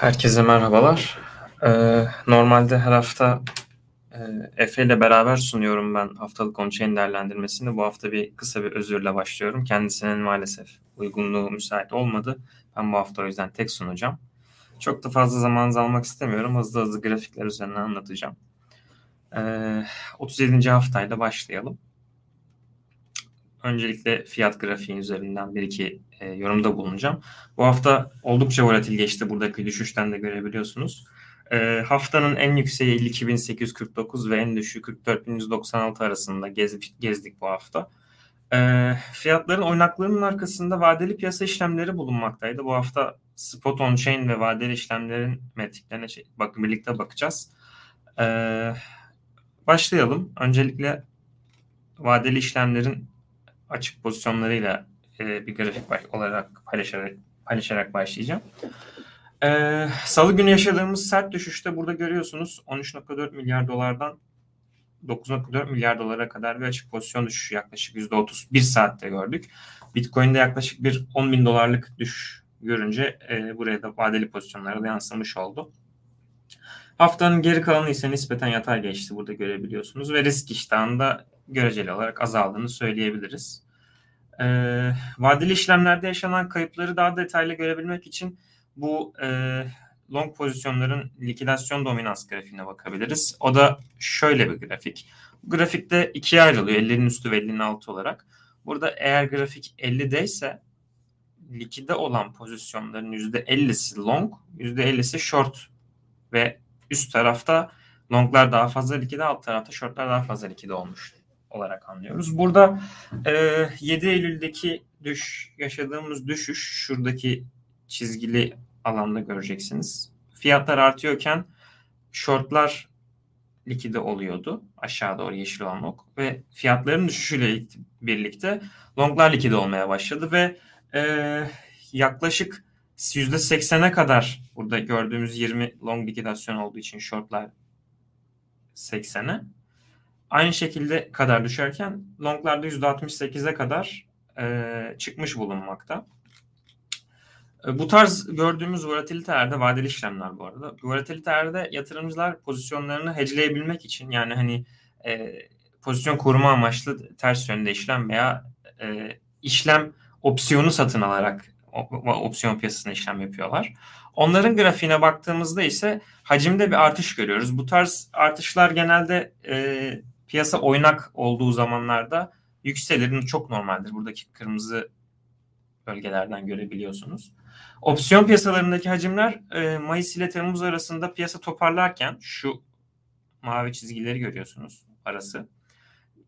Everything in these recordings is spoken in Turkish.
Herkese merhabalar. Ee, normalde her hafta e, Efe ile beraber sunuyorum ben haftalık on-chain değerlendirmesini. Bu hafta bir kısa bir özürle başlıyorum. Kendisinin maalesef uygunluğu müsait olmadı. Ben bu hafta o yüzden tek sunacağım. Çok da fazla zamanınızı almak istemiyorum. Hızlı hızlı grafikler üzerinden anlatacağım. Ee, 37. haftayla başlayalım. Öncelikle fiyat grafiği üzerinden bir iki e, yorumda bulunacağım. Bu hafta oldukça volatil geçti. Buradaki düşüşten de görebiliyorsunuz. E, haftanın en yükseği 52.849 ve en düşüğü 44.196 arasında gez, gezdik bu hafta. E, fiyatların oynaklığının arkasında vadeli piyasa işlemleri bulunmaktaydı. Bu hafta spot on chain ve vadeli işlemlerin metriklerine şey, bakın birlikte bakacağız. E, başlayalım. Öncelikle vadeli işlemlerin açık pozisyonlarıyla e, bir grafik olarak paylaşarak, paylaşarak başlayacağım. E, Salı günü yaşadığımız sert düşüşte burada görüyorsunuz 13.4 milyar dolardan 9.4 milyar dolara kadar bir açık pozisyon düşüşü yaklaşık %30 bir saatte gördük. Bitcoin'de yaklaşık bir 10 bin dolarlık düşüş görünce e, buraya da vadeli pozisyonlara da yansımış oldu. Haftanın geri kalanı ise nispeten yatay geçti burada görebiliyorsunuz ve risk iştahında göreceli olarak azaldığını söyleyebiliriz. E, vadeli işlemlerde yaşanan kayıpları daha detaylı görebilmek için bu e, long pozisyonların likidasyon dominans grafiğine bakabiliriz. O da şöyle bir grafik. Bu grafikte ikiye ayrılıyor 50'nin üstü ve 50'nin altı olarak. Burada eğer grafik 50'deyse likide olan pozisyonların %50'si long, %50'si short ve üst tarafta longlar daha fazla likide, alt tarafta shortlar daha fazla likide olmuş olarak anlıyoruz. Burada e, 7 Eylül'deki düş yaşadığımız düşüş şuradaki çizgili alanda göreceksiniz. Fiyatlar artıyorken shortlar likide oluyordu. Aşağı doğru yeşil olan ok ve fiyatların düşüşüyle birlikte longlar likide olmaya başladı ve e, yaklaşık %80'e kadar burada gördüğümüz 20 long likidasyon olduğu için shortlar 80'e aynı şekilde kadar düşerken longlarda %68'e kadar e, çıkmış bulunmakta. E, bu tarz gördüğümüz volatilitelerde vadeli işlemler bu arada. Volatilitelerde yatırımcılar pozisyonlarını hedgeleyebilmek için yani hani e, pozisyon koruma amaçlı ters yönde işlem veya e, işlem opsiyonu satın alarak opsiyon piyasasında işlem yapıyorlar. Onların grafiğine baktığımızda ise hacimde bir artış görüyoruz. Bu tarz artışlar genelde e, piyasa oynak olduğu zamanlarda yükselir. Çok normaldir. Buradaki kırmızı bölgelerden görebiliyorsunuz. Opsiyon piyasalarındaki hacimler e, Mayıs ile Temmuz arasında piyasa toparlarken şu mavi çizgileri görüyorsunuz arası.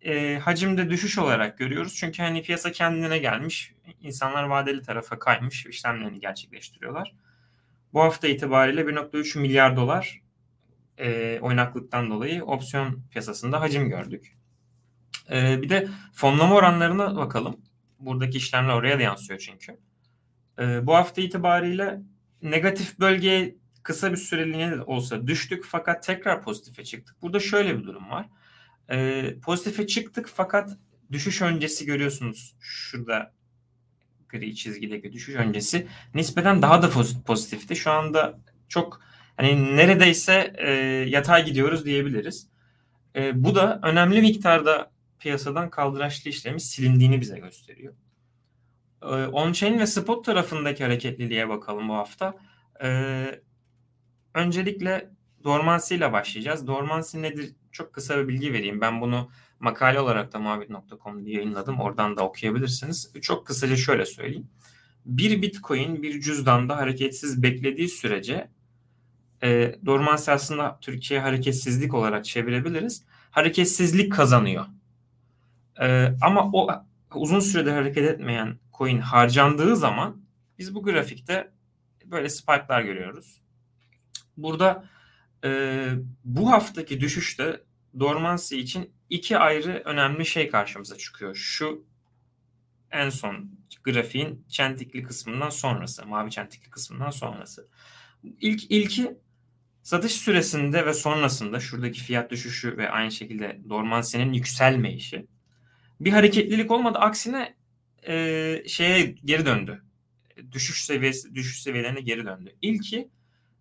E, hacimde düşüş olarak görüyoruz. Çünkü hani piyasa kendine gelmiş. insanlar vadeli tarafa kaymış. işlemlerini gerçekleştiriyorlar. Bu hafta itibariyle 1.3 milyar dolar e, oynaklıktan dolayı opsiyon piyasasında hacim gördük. E, bir de fonlama oranlarına bakalım. Buradaki işlemler oraya da yansıyor çünkü. E, bu hafta itibariyle negatif bölgeye kısa bir süreliğine olsa düştük fakat tekrar pozitife çıktık. Burada şöyle bir durum var. E, pozitife çıktık fakat düşüş öncesi görüyorsunuz şurada gri çizgideki düşüş öncesi nispeten daha da pozitifti. Şu anda çok hani neredeyse e, yatay gidiyoruz diyebiliriz. E, bu da önemli miktarda piyasadan kaldıraçlı işlemi silindiğini bize gösteriyor. E, on-chain ve spot tarafındaki hareketliliğe bakalım bu hafta. E, öncelikle dormansi ile başlayacağız. Dormansi nedir? Çok kısa bir bilgi vereyim. Ben bunu makale olarak da mavi.com'da yayınladım. Oradan da okuyabilirsiniz. Çok kısaca şöyle söyleyeyim. Bir bitcoin bir cüzdanda hareketsiz beklediği sürece e, dormansi aslında Türkiye hareketsizlik olarak çevirebiliriz. Hareketsizlik kazanıyor. E, ama o uzun sürede hareket etmeyen coin harcandığı zaman biz bu grafikte böyle spike'lar görüyoruz. Burada e, bu haftaki düşüşte dormansi için iki ayrı önemli şey karşımıza çıkıyor. Şu en son grafiğin çentikli kısmından sonrası, mavi çentikli kısmından sonrası. İlk ilki Satış süresinde ve sonrasında şuradaki fiyat düşüşü ve aynı şekilde dormansinin yükselme işi bir hareketlilik olmadı. Aksine e, şeye geri döndü. Düşüş seviyesi düşüş seviyelerine geri döndü. İlki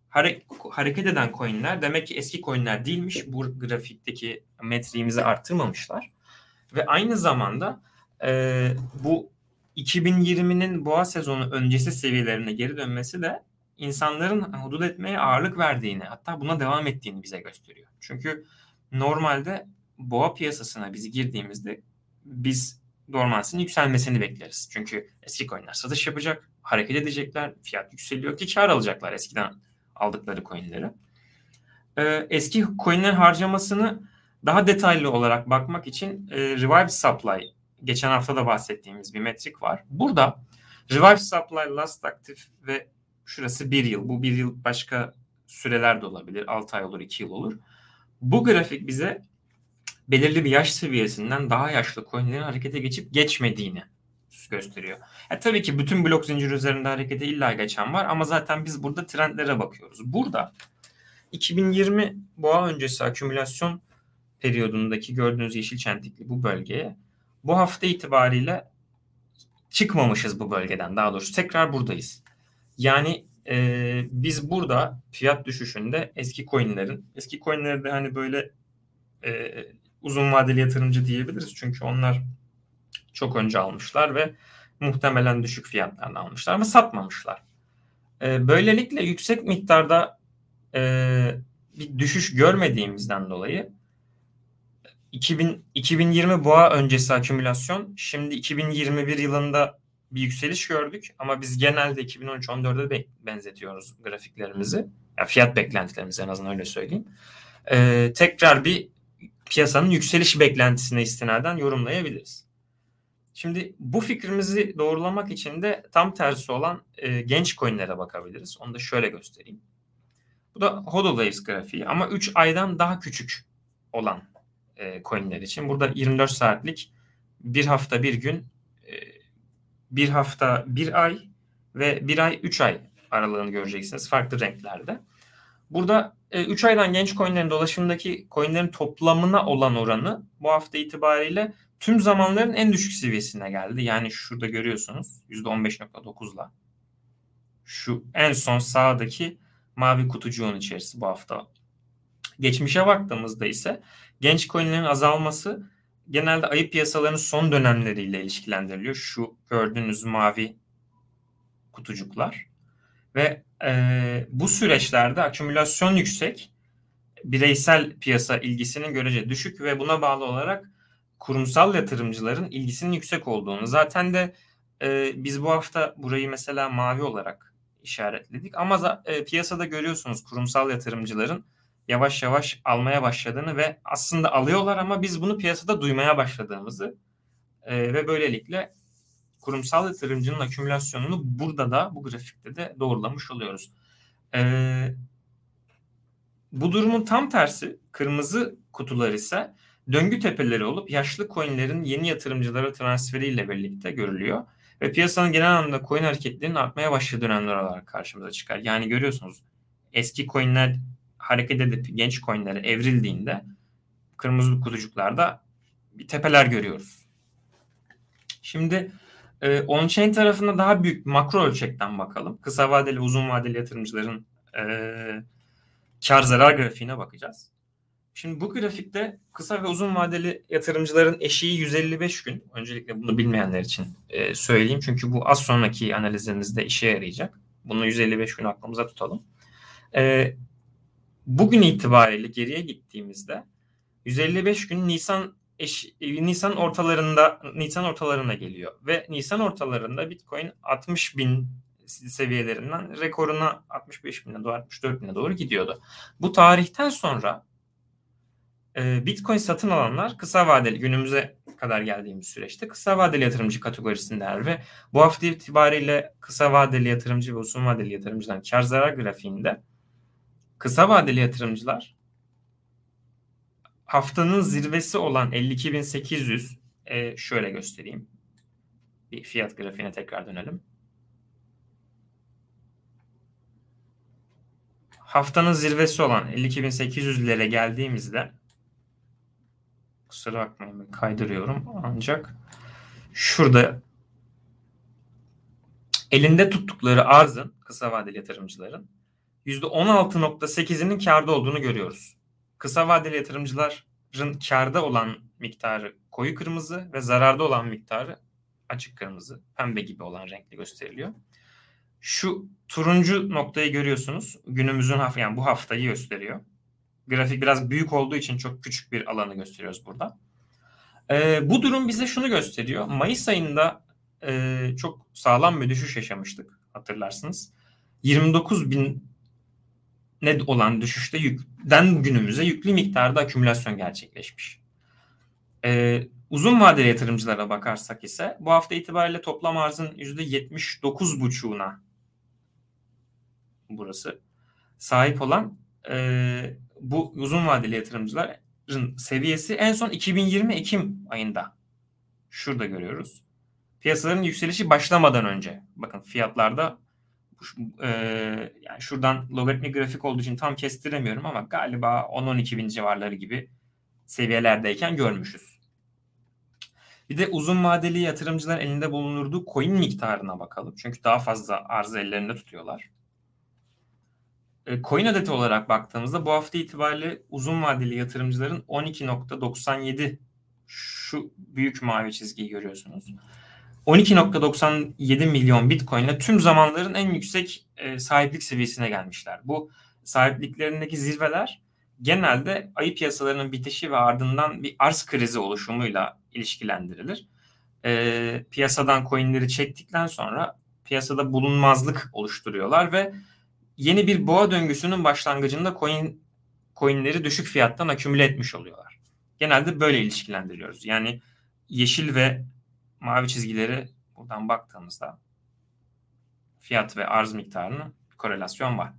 hare- hareket eden coinler demek ki eski coinler değilmiş. Bu grafikteki metriğimizi arttırmamışlar. Ve aynı zamanda e, bu 2020'nin boğa sezonu öncesi seviyelerine geri dönmesi de insanların hudut etmeye ağırlık verdiğini hatta buna devam ettiğini bize gösteriyor. Çünkü normalde boğa piyasasına biz girdiğimizde biz dormansinin yükselmesini bekleriz. Çünkü eski coinler satış yapacak, hareket edecekler, fiyat yükseliyor ki kar alacaklar eskiden aldıkları coinleri. Ee, eski coinlerin harcamasını daha detaylı olarak bakmak için e, Revive Supply geçen hafta da bahsettiğimiz bir metrik var. Burada Revive Supply Last Active ve şurası bir yıl. Bu bir yıl başka süreler de olabilir. 6 ay olur, 2 yıl olur. Bu grafik bize belirli bir yaş seviyesinden daha yaşlı coinlerin harekete geçip geçmediğini gösteriyor. E, tabii ki bütün blok zinciri üzerinde harekete illa geçen var ama zaten biz burada trendlere bakıyoruz. Burada 2020 boğa öncesi akümülasyon periyodundaki gördüğünüz yeşil çentikli bu bölgeye bu hafta itibariyle çıkmamışız bu bölgeden. Daha doğrusu tekrar buradayız. Yani e, biz burada fiyat düşüşünde eski coinlerin, eski coinlerde hani böyle e, uzun vadeli yatırımcı diyebiliriz. Çünkü onlar çok önce almışlar ve muhtemelen düşük fiyatlarla almışlar ama satmamışlar. E, böylelikle yüksek miktarda e, bir düşüş görmediğimizden dolayı 2000, 2020 boğa öncesi akümülasyon şimdi 2021 yılında bir yükseliş gördük ama biz genelde 2013-14'e be- benzetiyoruz grafiklerimizi. Yani fiyat beklentilerimizi en azından öyle söyleyeyim. Ee, tekrar bir piyasanın yükseliş beklentisine istinaden yorumlayabiliriz. Şimdi bu fikrimizi doğrulamak için de tam tersi olan e, genç coinlere bakabiliriz. Onu da şöyle göstereyim. Bu da HODL Waves grafiği ama 3 aydan daha küçük olan e, coinler için. Burada 24 saatlik bir hafta bir gün bir hafta bir ay ve bir ay üç ay aralığını göreceksiniz farklı renklerde. Burada 3 e, aydan genç coinlerin dolaşımındaki coinlerin toplamına olan oranı bu hafta itibariyle tüm zamanların en düşük seviyesine geldi. Yani şurada görüyorsunuz %15.9'la. Şu en son sağdaki mavi kutucuğun içerisi bu hafta. Geçmişe baktığımızda ise genç coinlerin azalması genelde ayı piyasalarının son dönemleriyle ilişkilendiriliyor. Şu gördüğünüz mavi kutucuklar. Ve e, bu süreçlerde akümülasyon yüksek, bireysel piyasa ilgisinin görece düşük ve buna bağlı olarak kurumsal yatırımcıların ilgisinin yüksek olduğunu. Zaten de e, biz bu hafta burayı mesela mavi olarak işaretledik. Ama e, piyasada görüyorsunuz kurumsal yatırımcıların yavaş yavaş almaya başladığını ve aslında alıyorlar ama biz bunu piyasada duymaya başladığımızı e, ve böylelikle kurumsal yatırımcının akümülasyonunu burada da bu grafikte de doğrulamış oluyoruz. E, bu durumun tam tersi kırmızı kutular ise döngü tepeleri olup yaşlı coinlerin yeni yatırımcılara transferiyle birlikte görülüyor. Ve piyasanın genel anlamda coin hareketlerinin artmaya başladığı dönemler olarak karşımıza çıkar. Yani görüyorsunuz eski coinler hareket edip genç coinlere evrildiğinde kırmızı kutucuklarda bir tepeler görüyoruz. Şimdi e, on-chain tarafında daha büyük makro ölçekten bakalım. Kısa vadeli, uzun vadeli yatırımcıların e, kar zarar grafiğine bakacağız. Şimdi bu grafikte kısa ve uzun vadeli yatırımcıların eşiği 155 gün. Öncelikle bunu bilmeyenler için e, söyleyeyim. Çünkü bu az sonraki analizlerimizde işe yarayacak. Bunu 155 gün aklımıza tutalım. E, bugün itibariyle geriye gittiğimizde 155 gün Nisan eş, Nisan ortalarında Nisan ortalarına geliyor ve Nisan ortalarında Bitcoin 60 bin seviyelerinden rekoruna 65 bine doğru 64 bine doğru gidiyordu. Bu tarihten sonra e, Bitcoin satın alanlar kısa vadeli günümüze kadar geldiğimiz süreçte kısa vadeli yatırımcı kategorisindeler ve bu hafta itibariyle kısa vadeli yatırımcı ve uzun vadeli yatırımcıdan kar zarar grafiğinde kısa vadeli yatırımcılar haftanın zirvesi olan 52.800 e, şöyle göstereyim. Bir fiyat grafiğine tekrar dönelim. Haftanın zirvesi olan 52.800'lere geldiğimizde kusura bakmayın kaydırıyorum ancak şurada elinde tuttukları arzın kısa vadeli yatırımcıların %16.8'inin karda olduğunu görüyoruz. Kısa vadeli yatırımcıların karda olan miktarı koyu kırmızı ve zararda olan miktarı açık kırmızı, pembe gibi olan renkle gösteriliyor. Şu turuncu noktayı görüyorsunuz. Günümüzün hafta yani bu haftayı gösteriyor. Grafik biraz büyük olduğu için çok küçük bir alanı gösteriyoruz burada. Ee, bu durum bize şunu gösteriyor. Mayıs ayında e, çok sağlam bir düşüş yaşamıştık hatırlarsınız. 29 bin net olan düşüşte yükten günümüze yüklü miktarda akümülasyon gerçekleşmiş. Ee, uzun vadeli yatırımcılara bakarsak ise bu hafta itibariyle toplam arzın %79,5'una burası sahip olan e, bu uzun vadeli yatırımcıların seviyesi en son 2020 Ekim ayında. Şurada görüyoruz. Piyasaların yükselişi başlamadan önce. Bakın fiyatlarda e, yani şuradan logaritmik grafik olduğu için tam kestiremiyorum ama galiba 10-12 bin civarları gibi seviyelerdeyken görmüşüz. Bir de uzun vadeli yatırımcılar elinde bulundurduğu coin miktarına bakalım. Çünkü daha fazla arzı ellerinde tutuyorlar. E, coin adeti olarak baktığımızda bu hafta itibariyle uzun vadeli yatırımcıların 12.97 şu büyük mavi çizgiyi görüyorsunuz. 12.97 milyon Bitcoin ile tüm zamanların en yüksek e, sahiplik seviyesine gelmişler. Bu sahipliklerindeki zirveler genelde ayı piyasalarının bitişi ve ardından bir arz krizi oluşumuyla ilişkilendirilir. E, piyasadan coinleri çektikten sonra piyasada bulunmazlık oluşturuyorlar ve yeni bir boğa döngüsünün başlangıcında coin coinleri düşük fiyattan akümüle etmiş oluyorlar. Genelde böyle ilişkilendiriyoruz. Yani yeşil ve mavi çizgileri buradan baktığımızda fiyat ve arz miktarının korelasyon var.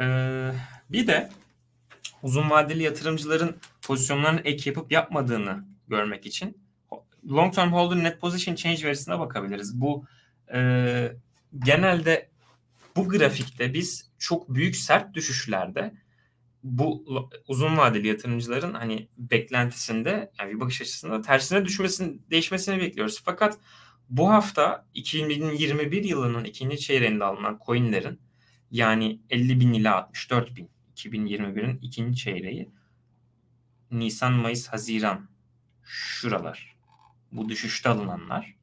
Ee, bir de uzun vadeli yatırımcıların pozisyonlarını ek yapıp yapmadığını görmek için long term holder net position change verisine bakabiliriz. Bu e, genelde bu grafikte biz çok büyük sert düşüşlerde bu uzun vadeli yatırımcıların hani beklentisinde yani bir bakış açısında tersine düşmesini değişmesini bekliyoruz. Fakat bu hafta 2021 yılının ikinci çeyreğinde alınan coinlerin yani 50 bin ila 64 bin 2021'in ikinci çeyreği Nisan, Mayıs, Haziran şuralar bu düşüşte alınanlar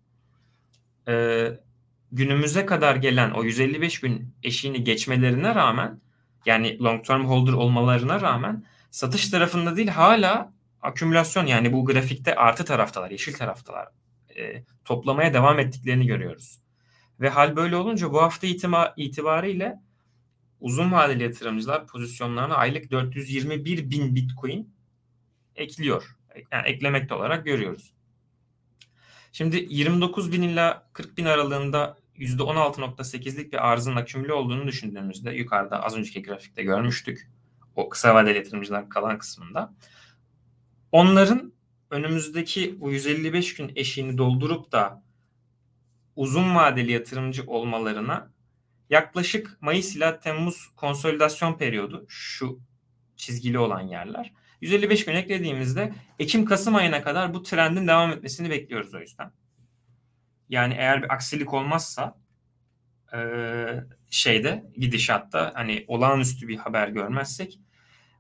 ee, günümüze kadar gelen o 155 gün eşiğini geçmelerine rağmen yani long term holder olmalarına rağmen satış tarafında değil hala akümülasyon yani bu grafikte artı taraftalar, yeşil taraftalar e, toplamaya devam ettiklerini görüyoruz. Ve hal böyle olunca bu hafta itima, itibariyle uzun vadeli yatırımcılar pozisyonlarına aylık 421 bin bitcoin ekliyor. Yani eklemekte olarak görüyoruz. Şimdi 29 bin ila 40 bin aralığında %16.8'lik bir arzın akümüle olduğunu düşündüğümüzde yukarıda az önceki grafikte görmüştük. O kısa vadeli yatırımcılar kalan kısmında. Onların önümüzdeki bu 155 gün eşiğini doldurup da uzun vadeli yatırımcı olmalarına yaklaşık Mayıs ila Temmuz konsolidasyon periyodu şu çizgili olan yerler. 155 gün eklediğimizde Ekim-Kasım ayına kadar bu trendin devam etmesini bekliyoruz o yüzden. Yani eğer bir aksilik olmazsa e, şeyde gidişatta hani olağanüstü bir haber görmezsek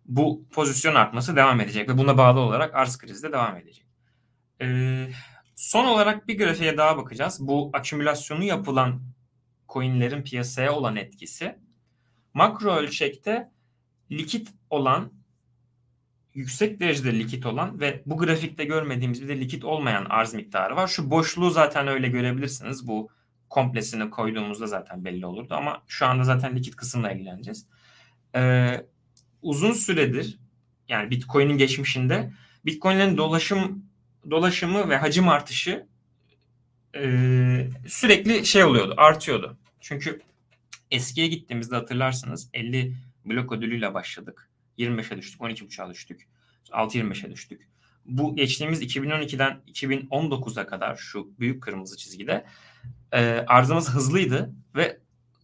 bu pozisyon artması devam edecek ve buna bağlı olarak arz krizi de devam edecek. E, son olarak bir grafiğe daha bakacağız. Bu akümülasyonu yapılan coinlerin piyasaya olan etkisi. Makro ölçekte likit olan yüksek derecede likit olan ve bu grafikte görmediğimiz bir de likit olmayan arz miktarı var. Şu boşluğu zaten öyle görebilirsiniz. Bu komplesini koyduğumuzda zaten belli olurdu ama şu anda zaten likit kısımla ilgileneceğiz. Ee, uzun süredir yani Bitcoin'in geçmişinde Bitcoin'lerin dolaşım dolaşımı ve hacim artışı e, sürekli şey oluyordu, artıyordu. Çünkü eskiye gittiğimizde hatırlarsınız 50 blok ödülüyle başladık. 25'e düştük, 12.5'a düştük, 6.25'e düştük. Bu geçtiğimiz 2012'den 2019'a kadar şu büyük kırmızı çizgide e, arzımız hızlıydı ve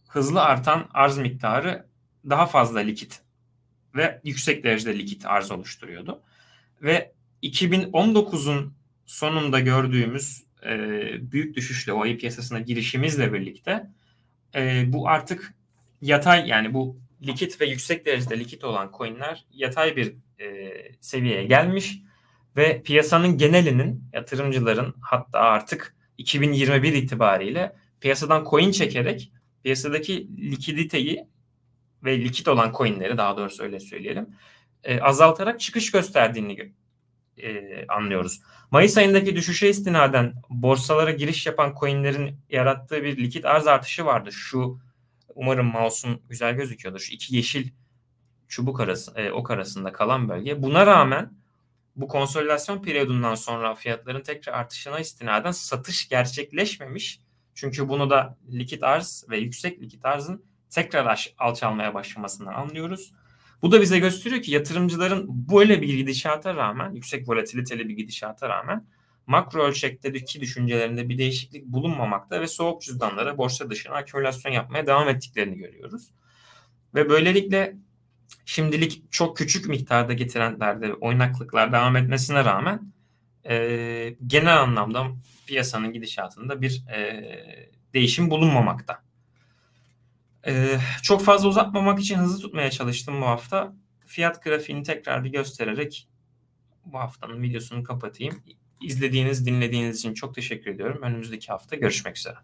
hızlı artan arz miktarı daha fazla likit ve yüksek derecede likit arz oluşturuyordu. Ve 2019'un sonunda gördüğümüz e, büyük düşüşle o ayı piyasasına girişimizle birlikte e, bu artık yatay yani bu likit ve yüksek derecede likit olan coinler yatay bir e, seviyeye gelmiş ve piyasanın genelinin yatırımcıların hatta artık 2021 itibariyle piyasadan coin çekerek piyasadaki likiditeyi ve likit olan coinleri daha doğrusu öyle söyleyelim e, azaltarak çıkış gösterdiğini e, anlıyoruz. Mayıs ayındaki düşüşe istinaden borsalara giriş yapan coinlerin yarattığı bir likit arz artışı vardı. Şu umarım mouse'um güzel gözüküyordur. Şu iki yeşil çubuk arası, e, ok arasında kalan bölge. Buna rağmen bu konsolidasyon periyodundan sonra fiyatların tekrar artışına istinaden satış gerçekleşmemiş. Çünkü bunu da likit arz ve yüksek likit arzın tekrar alçalmaya başlamasından anlıyoruz. Bu da bize gösteriyor ki yatırımcıların böyle bir gidişata rağmen, yüksek volatiliteli bir gidişata rağmen makro ölçekteki düşüncelerinde bir değişiklik bulunmamakta ve soğuk cüzdanlara borsa dışına akümülasyon yapmaya devam ettiklerini görüyoruz. Ve böylelikle şimdilik çok küçük miktarda getirenlerde oynaklıklar devam etmesine rağmen e, genel anlamda piyasanın gidişatında bir e, değişim bulunmamakta. Ee, çok fazla uzatmamak için hızlı tutmaya çalıştım bu hafta. Fiyat grafiğini tekrar bir göstererek bu haftanın videosunu kapatayım. İzlediğiniz, dinlediğiniz için çok teşekkür ediyorum. Önümüzdeki hafta görüşmek üzere.